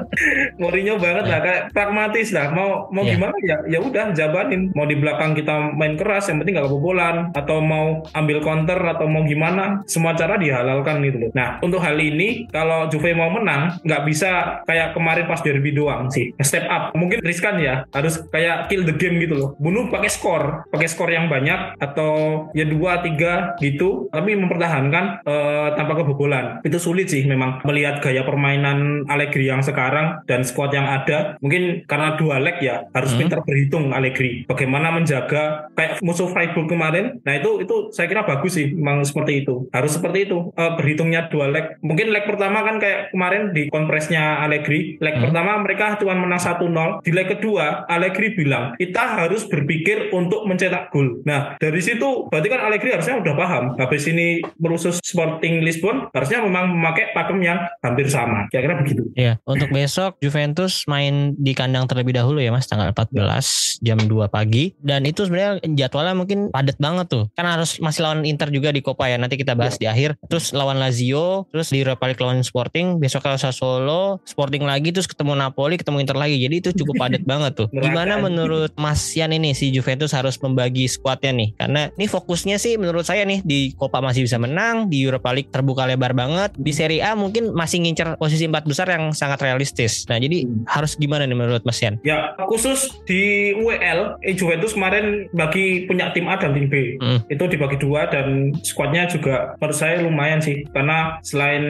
[laughs] Mourinho banget lah, kayak pragmatis lah. Mau mau Iya. gimana ya? Ya udah jabanin. Mau di belakang kita main keras, yang penting nggak kebobolan. Atau mau ambil counter atau mau gimana, semua cara dihalalkan gitu loh. Nah untuk hal ini, kalau Juve mau menang, nggak bisa kayak kemarin pas derby doang sih. Step up, mungkin riskan ya. Harus kayak kill the game gitu loh. Bunuh pakai skor, pakai skor yang banyak atau ya dua tiga gitu. Tapi mempertahankan eh, tanpa kebobolan. Itu sulit sih memang melihat gaya permainan Allegri yang sekarang dan squad yang ada. Mungkin karena dua leg ya harus Hmm. pintar berhitung Allegri. Bagaimana menjaga kayak musuh Freiburg kemarin. Nah itu itu saya kira bagus sih memang seperti itu. Harus seperti itu Eh, berhitungnya dua leg. Mungkin leg pertama kan kayak kemarin di kompresnya Allegri. Leg Hmm. pertama mereka cuma menang 1-0. Di leg kedua Allegri bilang kita harus berpikir untuk mencetak gol. Nah dari situ berarti kan Allegri harusnya udah paham. Habis ini merusus Sporting Lisbon harusnya memang memakai pakem yang hampir sama. Kira-kira begitu. Iya, untuk besok Juventus main di kandang terlebih dahulu ya Mas tanggal 14 jam 2 pagi dan itu sebenarnya jadwalnya mungkin padat banget tuh. Kan harus masih lawan Inter juga di Copa ya. Nanti kita bahas di akhir. Terus lawan Lazio, terus di Europa League lawan Sporting, besok kalau Sassuolo, Sporting lagi terus ketemu Napoli, ketemu Inter lagi. Jadi itu cukup padat [laughs] banget tuh. Gimana menurut Mas Yan ini si Juventus harus membagi skuadnya nih? Karena ini fokusnya sih menurut saya nih di Copa masih bisa menang, di Europa League terbuka lebar banget, di Serie A mungkin masih ngincer posisi empat besar yang sangat realistis. Nah, jadi harus gimana nih menurut Mas Yan? Ya, khusus di UEL, eh, Juventus kemarin bagi punya tim A dan tim B. Hmm. Itu dibagi dua dan skuadnya juga menurut saya lumayan sih. Karena selain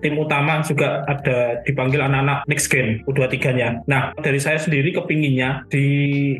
tim utama juga ada dipanggil anak-anak next gen U23-nya. Nah, dari saya sendiri kepinginnya di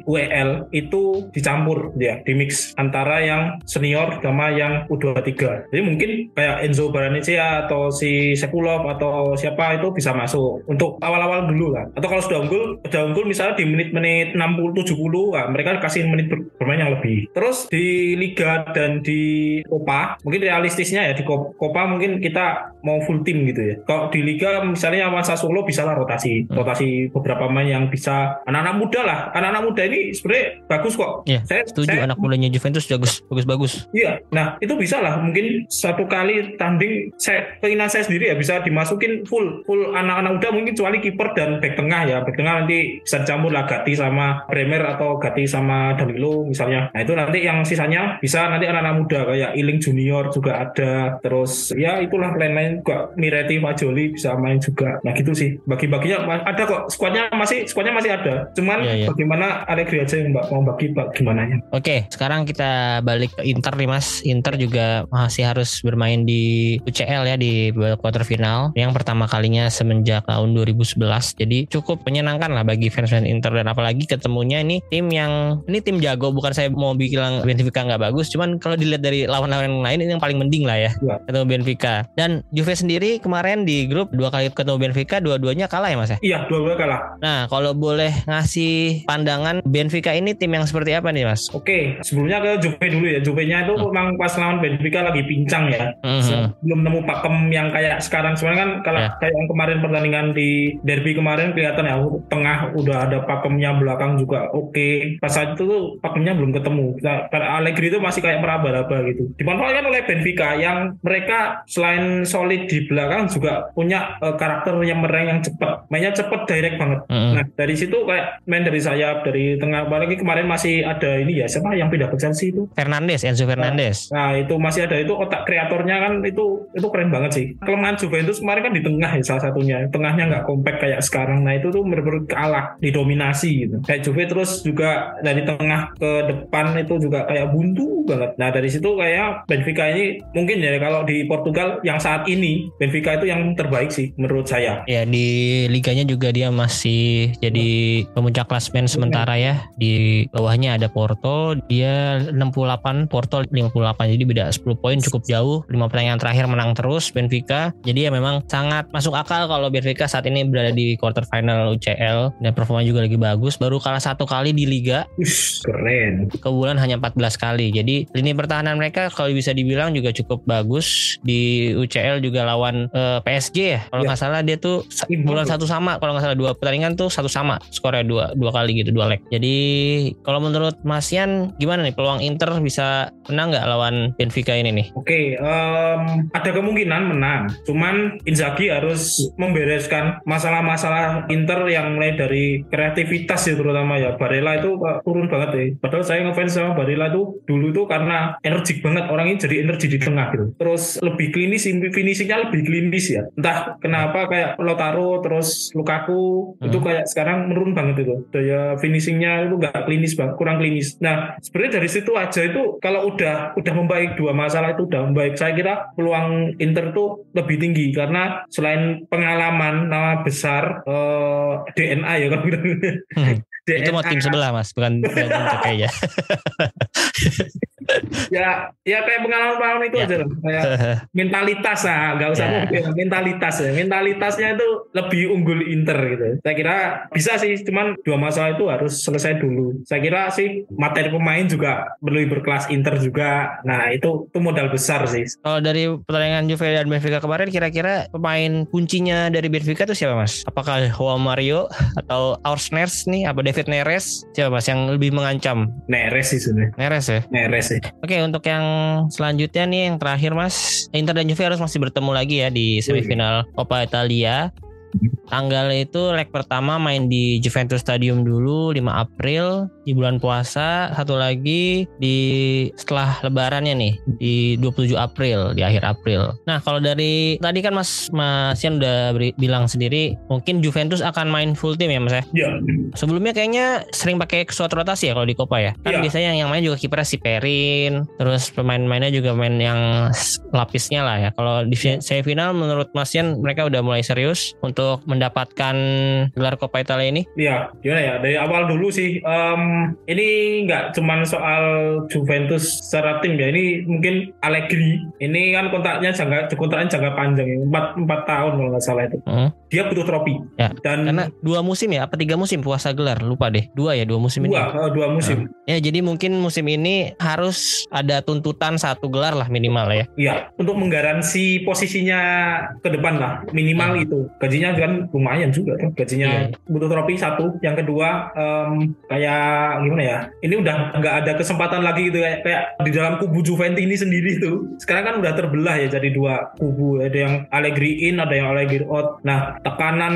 UEL itu dicampur ya, di mix antara yang senior sama yang U23. Jadi mungkin kayak Enzo Baranisia atau si Sekulov atau siapa itu bisa masuk untuk awal-awal dulu lah. Atau kalau sudah unggul, sudah unggul misalnya di menit-menit 60 70 nah, mereka kasih menit bermain yang lebih. Terus di liga dan di Copa, mungkin realistisnya ya di Copa mungkin kita mau full tim gitu ya. Kalau di liga misalnya Masa Solo bisa lah rotasi, hmm. rotasi beberapa main yang bisa anak-anak muda lah. Anak-anak muda ini sebenarnya bagus kok. Iya, saya setuju saya, anak mudanya Juventus bagus, bagus-bagus. Iya, nah itu bisa lah mungkin satu kali tanding saya keinginan saya sendiri ya bisa dimasukin full full anak-anak muda mungkin kecuali kiper dan back tengah ya. Back tengah nanti bisa dicampur lah Gati sama Bremer atau Gati sama Danilo misalnya. Nah itu nanti yang sisanya bisa nanti anak-anak muda kayak Iling Junior juga ada. Terus ya itulah lain-lain juga Mireti Fajoli bisa main juga. Nah gitu sih. Bagi-baginya ada kok skuadnya masih skuadnya masih ada. Cuman yeah, yeah. bagaimana Allegri aja yang mbak mau bagi gimana ya. Oke, sekarang kita balik ke Inter nih Mas. Inter juga masih harus bermain di UCL ya di quarter final yang pertama kalinya semenjak tahun 2011. Jadi cukup menyenangkan lah bagi fans-fans Inter dan apalagi ketemunya ini tim yang ini tim jago bukan saya mau bilang Benfica nggak bagus, cuman kalau dilihat dari lawan-lawan yang lain ini yang paling mending lah ya, ya. ketemu Benfica. Dan Juve sendiri kemarin di grup dua kali ketemu Benfica, dua-duanya kalah ya mas ya? Iya, dua-duanya kalah. Nah, kalau boleh ngasih pandangan Benfica ini tim yang seperti apa nih mas? Oke, sebelumnya ke Juve dulu ya. Juve-nya itu hmm. memang pas lawan Benfica lagi pincang ya. Hmm. Belum nemu pakem yang kayak sekarang. Sebenarnya kan kalau yeah. kayak yang kemarin pertandingan di derby kemarin kelihatan ya tengah udah ada pakemnya belakang juga oke. Okay. Pas saat itu tuh pakemnya belum ketemu. Nah, Allegri itu masih kayak meraba-raba gitu. Dimanfaatkan oleh Benfica yang mereka selain solid di belakang juga punya uh, karakter yang mereng yang cepat. Mainnya cepat direct banget. Mm-hmm. Nah, dari situ kayak main dari sayap, dari tengah apalagi kemarin masih ada ini ya siapa yang pindah ke Chelsea itu? Fernandes, Enzo Fernandes. Nah, nah, itu masih ada itu otak kreatornya kan itu itu keren banget sih. Kelemahan Juventus kemarin kan di tengah ya salah satunya. Tengahnya nggak compact kayak sekarang. Nah, itu tuh benar-benar kalah, didominasi gitu. Kayak Juve terus juga dari tengah ke depan itu juga kayak buntu banget. Nah, dari situ kayak Benfica ini mungkin ya kalau di Portugal yang saat ini Benfica itu yang terbaik sih menurut saya. Ya di liganya juga dia masih jadi pemuncak klasmen sementara ya. Di bawahnya ada Porto, dia 68, Porto 58. Jadi beda 10 poin cukup jauh. 5 pertandingan terakhir menang terus Benfica. Jadi ya memang sangat masuk akal kalau Benfica saat ini berada di quarter final UCL dan performa juga lagi bagus. Baru kalah satu kali di liga. Keren. Kebulan hanya 14 kali. Jadi lini pertahanan mereka kalau bisa dibilang juga cukup bagus. Di UCL juga lawan uh, eh, PSG ya. Kalau ya. nggak ya. salah dia tuh bulan satu sama. Kalau nggak salah dua pertandingan tuh satu sama. Skornya dua dua kali gitu dua leg. Jadi kalau menurut Mas Yan gimana nih peluang Inter bisa menang nggak lawan Benfica ini nih? Oke okay, um, ada kemungkinan menang. Cuman Inzaghi harus membereskan masalah-masalah Inter yang mulai dari kreativitas ya terutama ya. Barella itu turun banget ya padahal saya ngefans sama Barella tuh dulu tuh karena energik banget orang ini jadi energi di tengah gitu. Terus lebih klinis finishingnya lebih klinis ya. Entah kenapa kayak Lautaro terus Lukaku hmm. itu kayak sekarang menurun banget itu. Daya finishingnya itu nggak klinis banget kurang klinis. Nah sebenarnya dari situ aja itu kalau udah udah membaik dua masalah itu udah membaik saya kira peluang Inter tuh lebih tinggi. Karena selain pengalaman nama besar eh, DNA ya kan. Hmm. [laughs] DNA. itu mau tim sebelah mas bukan bukan kayaknya [laughs] ya ya kayak pengalaman-pengalaman itu Ya. aja lah. Kayak [laughs] mentalitas lah, nggak usah Ya. mobil, mentalitas ya. Mentalitasnya itu lebih unggul Inter gitu. Saya kira bisa sih, cuman dua masalah itu harus selesai dulu. Saya kira sih materi pemain juga perlu berkelas Inter juga. Nah itu itu modal besar sih. Kalau dari pertandingan Juve dan Benfica kemarin kira-kira pemain kuncinya dari Benfica itu siapa mas? Apakah Juan Mario atau Aursners nih? Apa David Neres? Siapa mas yang lebih mengancam? Neres sih sebenarnya. Neres ya? Neres. Oke untuk yang selanjutnya nih yang terakhir mas. Inter dan Juve harus masih bertemu lagi ya di semifinal Coppa Italia Tanggal itu leg pertama main di Juventus Stadium dulu 5 April di bulan puasa satu lagi di setelah lebarannya nih di 27 April di akhir April. Nah kalau dari tadi kan Mas Mas Yan udah beri- bilang sendiri mungkin Juventus akan main full team ya Mas ya. Ya, Sebelumnya kayaknya sering pakai squad rotasi ya kalau di Copa ya. Kan Iya. biasanya yang main juga kipernya si Perin, terus pemain-pemainnya juga main yang lapisnya lah ya. Kalau di fi- semifinal menurut Mas Yan mereka udah mulai serius untuk mendapatkan gelar Coppa Italia ini. Iya, gimana ya? Dari awal dulu sih, em, ini nggak cuman soal Juventus secara tim ya. Ini mungkin Allegri. Ini kan kontraknya jangka kontraknya jangka panjang, ya. empat empat tahun kalau nggak salah itu. Hmm. Dia butuh trofi. Ya, Dan Karena dua musim ya, apa tiga musim puasa gelar? Lupa deh. Dua ya, dua musim ini. dua, eh, dua musim. Ya, jadi mungkin musim ini harus ada tuntutan satu gelar lah minimal ya. Iya, untuk menggaransi posisinya ke depan lah, minimal itu. Gajinya kan lumayan juga kan, gajinya Iya. butuh trofi satu. Yang kedua, em, kayak gimana ya? Ini udah nggak ada kesempatan lagi gitu kayak, kayak di dalam kubu Juventus ini sendiri tuh. Sekarang kan udah terbelah ya jadi dua kubu. Ada yang Allegri in, ada yang Allegri out. Nah, tekanan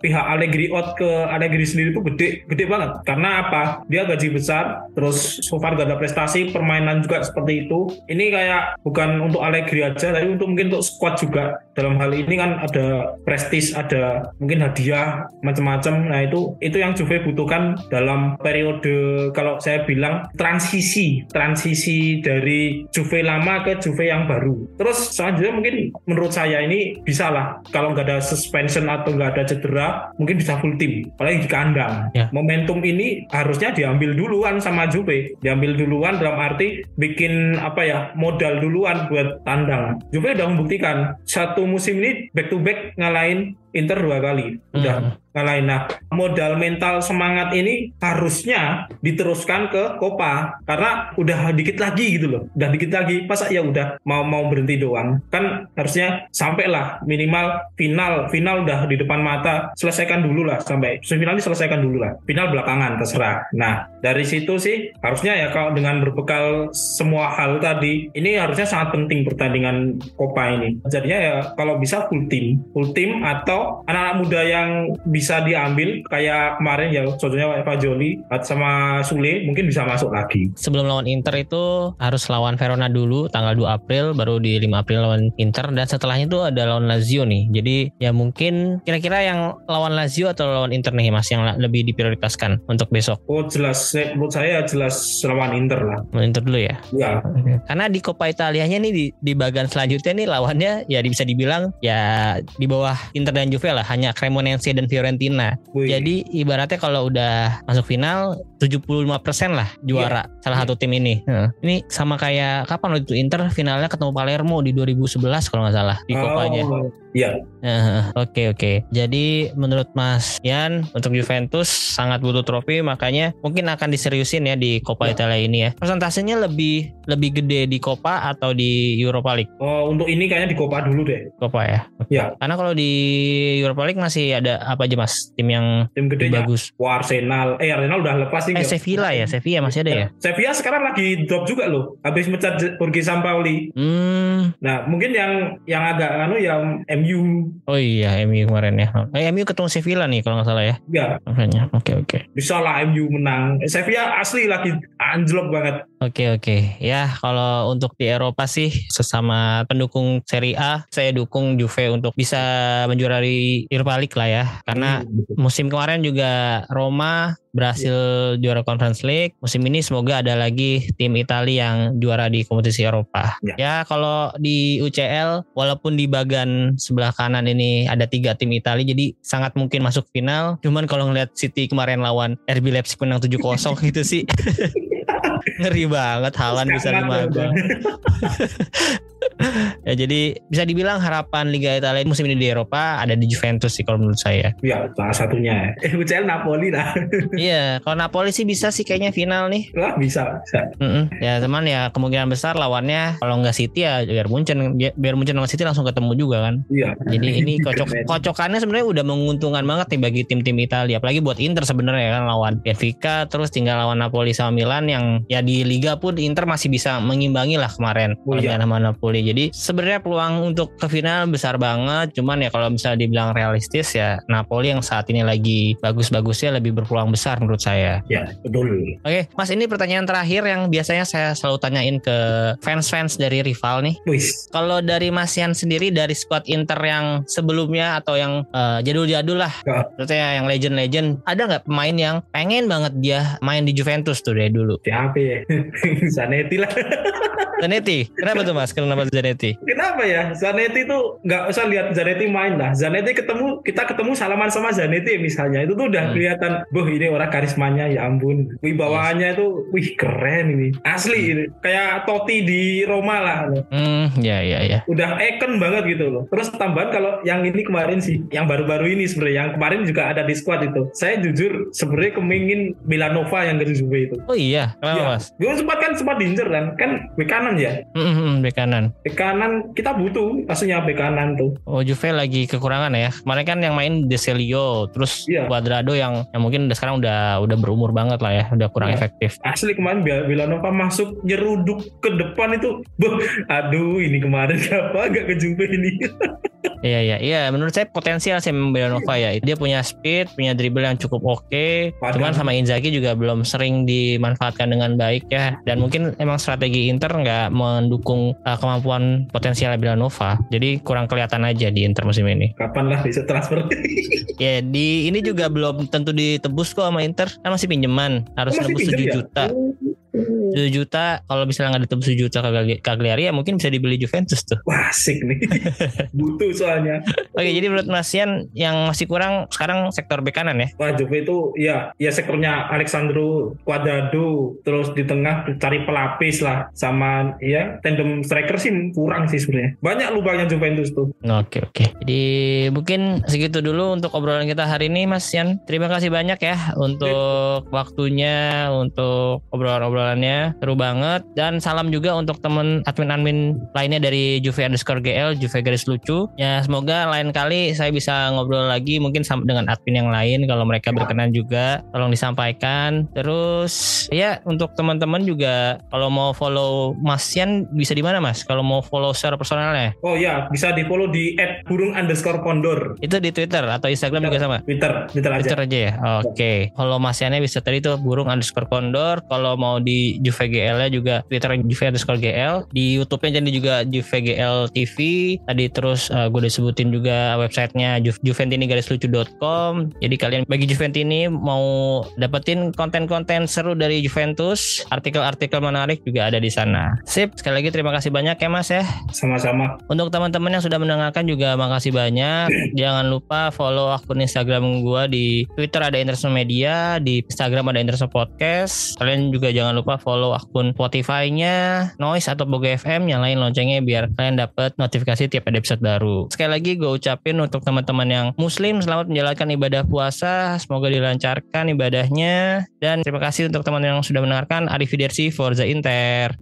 pihak Allegri out ke Allegri sendiri tuh gede, gede banget. Karena apa? Dia gaji besar, terus so far gak ada prestasi, permainan juga seperti itu. Ini kayak bukan untuk Allegri aja, tapi untuk mungkin untuk squad juga. Dalam hal ini kan ada prestis, ada mungkin hadiah macam-macam. Nah itu itu yang Juve butuhkan dalam periode kalau saya bilang transisi, transisi dari Juve lama ke Juve yang baru. Terus selanjutnya mungkin menurut saya ini bisa lah kalau nggak ada suspension atau nggak ada cedera, mungkin bisa full tim. Apalagi di kandang. Ya. Momentum ini harusnya diambil duluan sama Juve, diambil duluan dalam arti bikin apa ya modal duluan buat tandang. Juve udah membuktikan satu musim ini back to back ngalahin Inter dua kali, udah Hmm. ngalahin. Nah, modal mental semangat ini harusnya diteruskan ke Copa karena udah dikit lagi gitu loh, udah dikit lagi. Masa ya udah mau mau berhenti doang? Kan harusnya sampailah minimal final, final udah di depan mata, selesaikan dulu lah sampai semifinal selesaikan dulu lah. Final belakangan terserah. Nah, dari situ sih harusnya ya kalau dengan berbekal semua hal tadi, ini harusnya sangat penting pertandingan Copa ini. Jadinya ya kalau bisa full team, full team atau anak-anak muda yang bisa diambil kayak kemarin ya contohnya kayak Fajoli sama Sule mungkin bisa masuk lagi. sebelum lawan Inter itu harus lawan Verona dulu tanggal 2 April baru di 5 April lawan Inter. Dan setelahnya itu ada lawan Lazio nih. Jadi ya mungkin kira-kira yang lawan Lazio atau lawan Inter nih mas yang lebih diprioritaskan untuk besok? Oh jelas, menurut saya jelas lawan Inter lah. lawan Inter dulu ya? Ya, karena di Coppa Italianya nih di, di bagian selanjutnya nih lawannya ya bisa dibilang ya di bawah Inter dan Juve lah hanya Cremonense dan Fiorentina wih. jadi ibaratnya kalau udah masuk final 75% lah juara salah satu tim ini. Heeh. Ini sama kayak kapan waktu itu Inter finalnya ketemu Palermo di 2011 kalau nggak salah di Copanya. Oh, Iya, Heeh, Oke oke. Jadi menurut Mas Yan untuk Juventus sangat butuh trofi makanya mungkin akan diseriusin ya di Coppa Ya. Italia ini ya. Persentasenya lebih lebih gede di Coppa atau di Europa League? oh, untuk ini kayaknya di Copa dulu deh. Coppa ya. Ya, Karena kalau di Europa League masih ada apa aja Mas tim yang tim gedenya. bagus. Wah, Arsenal. Eh, Arsenal udah lepas sih. Eh? Sevilla ya, Sevilla masih ada ya. Sevilla sekarang lagi drop juga loh. Habis mecat Jorge Sampaoli. Hmm, Nah, mungkin yang yang agak anu yang MU Oh iya MU kemarin ya. Eh, MU ketemu Sevilla nih kalau nggak salah ya. ya Makanya. Oke oke. bisa lah MU menang. Eh, Sevilla asli lagi anjlok banget. Oke oke. Ya kalau untuk di Eropa sih sesama pendukung Serie A saya dukung Juve untuk bisa menjuarai Europa League lah ya. Karena Hmm, musim kemarin juga Roma berhasil juara Conference League. Musim ini semoga ada lagi tim Italia yang juara di kompetisi Eropa. Ya. Ya, kalau di UCL walaupun di bagian sebelah kanan ini ada tiga tim Italia jadi sangat mungkin masuk final. Cuman kalau ngeliat City kemarin lawan RB Leipzig menang 7-0 gitu [laughs] sih. Ngeri banget Halan bisa lima ya, gol. [laughs] ya jadi bisa dibilang harapan Liga Italia musim ini di Eropa ada di Juventus sih kalau menurut saya. Ya, salah satunya. Eh, UCL Napoli lah. [laughs] Iya, kalau Napoli sih bisa sih kayaknya final nih. Wah, bisa, bisa. Mm-mm. Ya teman ya kemungkinan besar lawannya kalau nggak City ya biar Munchen biar Munchen sama City langsung ketemu juga kan. Iya. Jadi [laughs] ini kocok kocokannya sebenarnya udah menguntungkan banget nih bagi tim-tim Italia apalagi buat Inter sebenarnya kan lawan Benfica terus tinggal lawan Napoli sama Milan yang ya di Liga pun Inter masih bisa mengimbangi lah kemarin Oh, iya. sama Napoli. Jadi sebenarnya peluang untuk ke final besar banget cuman ya kalau misalnya dibilang realistis ya Napoli yang saat ini lagi bagus-bagusnya lebih berpeluang besar menurut saya. Ya, betul. Oke, Mas ini pertanyaan terakhir yang biasanya saya selalu tanyain ke fans-fans dari rival nih. Kalau dari Mas Yan sendiri dari squad Inter yang sebelumnya atau yang eh, jadul-jadul lah, Ya. maksudnya yang legend-legend, ada nggak pemain yang pengen banget dia main di Juventus tuh dari dulu? Siapa ya? [laughs] Zanetti lah. Zanetti, kenapa tuh Mas? Kenapa Zanetti? Kenapa ya? Zanetti tuh nggak usah lihat Zanetti main lah. Zanetti ketemu kita ketemu salaman sama Zanetti misalnya itu tuh udah Hmm. kelihatan, boh ini orang karismanya ya ampun. Wibawaannya itu, wih keren ini. Asli ini. Kayak Totti di Roma lah. Hmm, ya ya ya. Udah icon banget gitu loh. Terus tambahan kalau yang ini kemarin sih, yang baru-baru ini sebenarnya, yang kemarin juga ada di squad itu. Saya jujur sebenarnya kemingin Milanova yang dari Juve itu. Oh iya, kenapa Iya. Mas? Gue sempat kan sempat diincer kan, kan bek kanan ya. Hmm, hmm, hmm, bek kanan. Bek kanan kita butuh maksudnya bek kanan tuh. Oh Juve lagi kekurangan ya. Kemarin kan yang main Deselio, terus Iya. Cuadrado yang yang mungkin udah sekarang udah udah berumur banget lah ya, udah kurang Iya. efektif. Asli kemarin Villanova masuk nyeruduk ke depan itu, Beuh, aduh ini kemarin apa gak ke Juve ini? [laughs] Iya iya iya menurut saya potensial sih Belanova ya. Dia punya speed, punya dribble yang cukup oke. Padahal- Cuman sama Inzaghi juga belum sering dimanfaatkan dengan baik ya. Dan mungkin emang strategi Inter nggak mendukung uh, kemampuan potensial Belanova. Jadi kurang kelihatan aja di Inter musim ini. Kapan lah bisa transfer? [laughs] Ya di ini juga belum tentu ditebus kok sama Inter. Kan masih pinjaman, harus Masih nebus pinjam 7 ya? juta. Oh, 7 juta kalau misalnya nggak ditebus 7 juta Cagliari ya mungkin bisa dibeli Juventus tuh. Wah asik nih, [laughs] butuh soalnya. Oke, jadi menurut Mas Yan yang masih kurang sekarang sektor bek kanan ya. Wah Juve itu ya ya sektornya Alexandro Cuadrado, terus di tengah cari pelapis lah, sama ya tandem striker sih kurang sih sebenarnya. Banyak lubangnya Juventus tuh. Oke oke. Jadi mungkin segitu dulu untuk obrolan kita hari ini Mas Yan. Terima kasih banyak ya untuk waktunya, untuk obrolan-obrolannya. Seru banget. Dan salam juga untuk temen admin-admin lainnya dari Juve underscore GL, Juve garis lucu. Ya semoga lain kali saya bisa ngobrol lagi mungkin sama dengan admin yang lain kalau mereka berkenan juga. Tolong disampaikan. Terus ya untuk teman-teman juga kalau mau follow Mas Yan bisa di mana Mas? Kalau mau follow secara personalnya? Oh ya bisa di follow di @burung underscore pondor Itu di Twitter atau Instagram juga sama? Twitter Twitter aja. Twitter aja ya. Oke. Kalau Mas Yannya bisa tadi tuh burung underscore kondor. Kalau mau di Juve GL nya juga Twitter Juve underscore GL. Di YouTube-nya jadi juga Juve GL TV. Tadi terus gue udah sebutin juga websitenya Ju juventini-lucu.com. Jadi kalian bagi Juventini mau dapetin konten-konten seru dari Juventus, artikel-artikel menarik juga ada di sana. Sip. Sekali lagi terima kasih banyak ya Mas ya. Sama-sama. Untuk teman-teman yang sudah mendengarkan juga makasih banyak. Jangan lupa follow akun Instagram gua di Twitter ada Interso Media, di Instagram ada Interso Podcast. Kalian juga jangan lupa follow akun Spotify-nya Noise atau Boga FM, nyalain loncengnya biar kalian dapat notifikasi tiap ada episode baru. Sekali lagi gue ucapin untuk teman-teman yang muslim selamat menjalankan ibadah puasa, semoga dilancarkan ibadahnya dan terima kasih untuk teman yang sudah mendengarkan Arif Forza Inter.